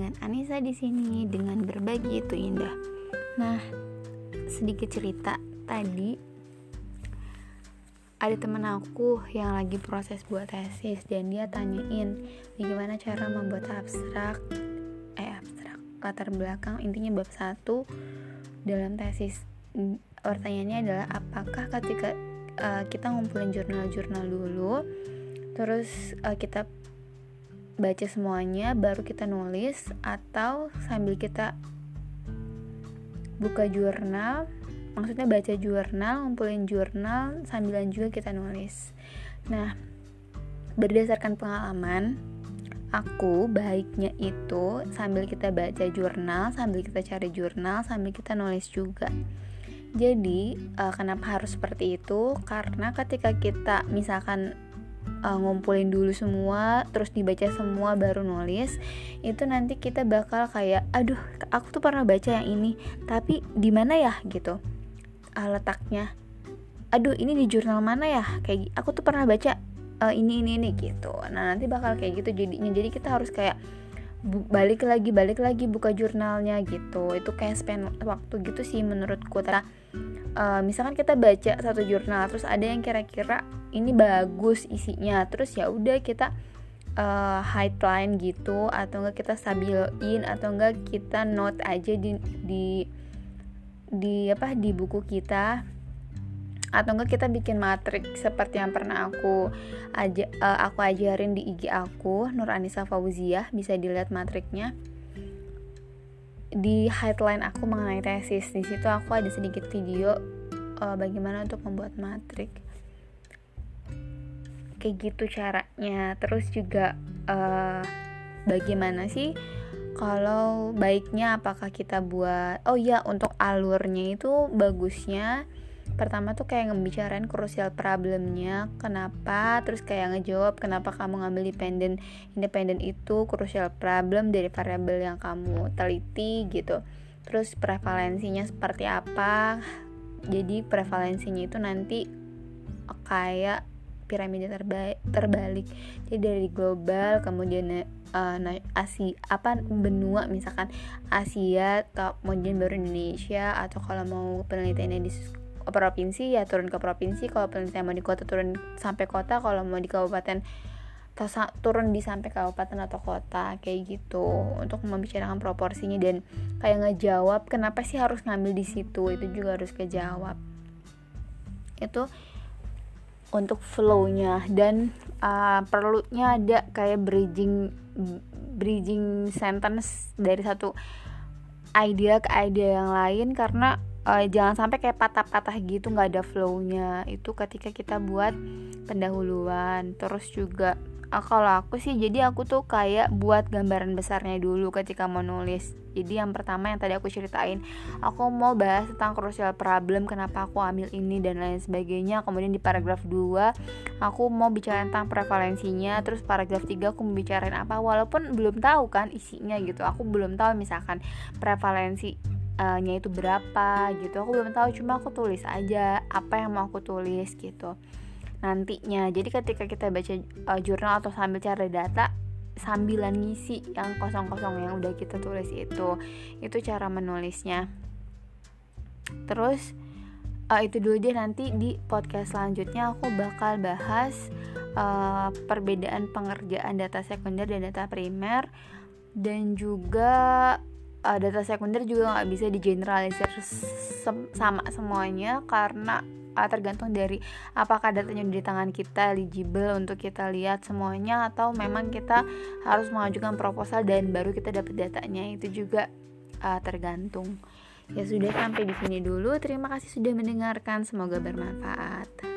bersama di sini dengan berbagi itu indah. Nah, sedikit cerita. Tadi ada temen aku yang lagi proses buat tesis dan dia tanyain bagaimana cara membuat abstrak? Eh abstrak. Latar belakang intinya bab satu dalam tesis. Pertanyaannya adalah apakah ketika uh, kita ngumpulin jurnal-jurnal dulu terus uh, kita baca semuanya baru kita nulis atau sambil kita buka jurnal maksudnya baca jurnal ngumpulin jurnal sambilan juga kita nulis. Nah berdasarkan pengalaman aku baiknya itu sambil kita baca jurnal sambil kita cari jurnal sambil kita nulis juga. Jadi uh, kenapa harus seperti itu? Karena ketika kita misalkan uh, ngumpulin dulu semua terus dibaca semua baru nulis itu nanti kita bakal kayak aduh aku tuh pernah baca yang ini tapi di mana ya? gitu. Uh, letaknya aduh ini di jurnal mana ya? Kayak aku tuh pernah baca uh, ini ini ini gitu. Nah nanti bakal kayak gitu jadinya. Jadi kita harus kayak balik lagi balik lagi buka jurnalnya gitu. Itu kayak spend waktu gitu sih menurutku. Karena uh, misalkan kita baca satu jurnal terus ada yang kira-kira ini bagus isinya terus ya udah kita uh, highline gitu atau enggak kita stabilin atau enggak kita note aja di di di apa di buku kita atau enggak kita bikin matrik seperti yang pernah aku aja uh, aku ajarin di IG aku Nur Anissa Fauziah bisa dilihat matriknya. Di headline aku mengenai tesis di situ aku ada sedikit video uh, bagaimana untuk membuat matrik. Kayak gitu caranya. Terus juga uh, bagaimana sih kalau baiknya apakah kita buat oh ya untuk alurnya itu bagusnya pertama tuh kayak ngebicarain krusial problemnya kenapa? Terus kayak ngejawab kenapa kamu ngambil dependent independen itu krusial problem dari variabel yang kamu teliti gitu. Terus prevalensinya seperti apa? Jadi prevalensinya itu nanti kayak piramida terbalik, terbalik. Jadi dari global kemudian uh, Asia apa benua misalkan Asia kemudian baru Indonesia atau kalau mau penelitiannya di provinsi ya turun ke provinsi. Kalau penelitian mau di kota turun sampai kota. Kalau mau di kabupaten turun di sampai kabupaten atau kota kayak gitu. Untuk membicarakan proporsinya dan kayak ngejawab kenapa sih harus ngambil di situ? Itu juga harus kejawab. Itu untuk flownya dan uh, perlunya ada kayak bridging bridging sentence dari satu idea ke idea yang lain. Karena uh, jangan sampai kayak patah-patah gitu nggak ada flownya. Itu ketika kita buat pendahuluan. Terus juga uh, kalau aku sih jadi aku tuh kayak buat gambaran besarnya dulu ketika mau nulis. Jadi yang pertama yang tadi aku ceritain aku mau bahas tentang crucial problem kenapa aku ambil ini dan lain sebagainya. Kemudian di paragraf 2 aku mau bicara tentang prevalensinya. Terus paragraf 3 aku mau bicarain apa. Walaupun belum tahu kan isinya gitu. Aku belum tahu misalkan prevalensi nya itu berapa gitu. Aku belum tahu cuma aku tulis aja apa yang mau aku tulis gitu nantinya. Jadi ketika kita baca uh, jurnal atau sambil cari data sambilan ngisi yang kosong-kosong yang udah kita tulis itu itu cara menulisnya. Terus uh, itu dulu deh nanti di podcast selanjutnya aku bakal bahas uh, perbedaan pengerjaan data sekunder dan data primer dan juga uh, data sekunder juga nggak bisa digeneralisir sem sama semuanya karena uh, tergantung dari apakah datanya di tangan kita eligible untuk kita lihat semuanya atau memang kita harus mengajukan proposal dan baru kita dapat datanya. Itu juga uh, tergantung. Ya sudah sampai di sini dulu. Terima kasih sudah mendengarkan. Semoga bermanfaat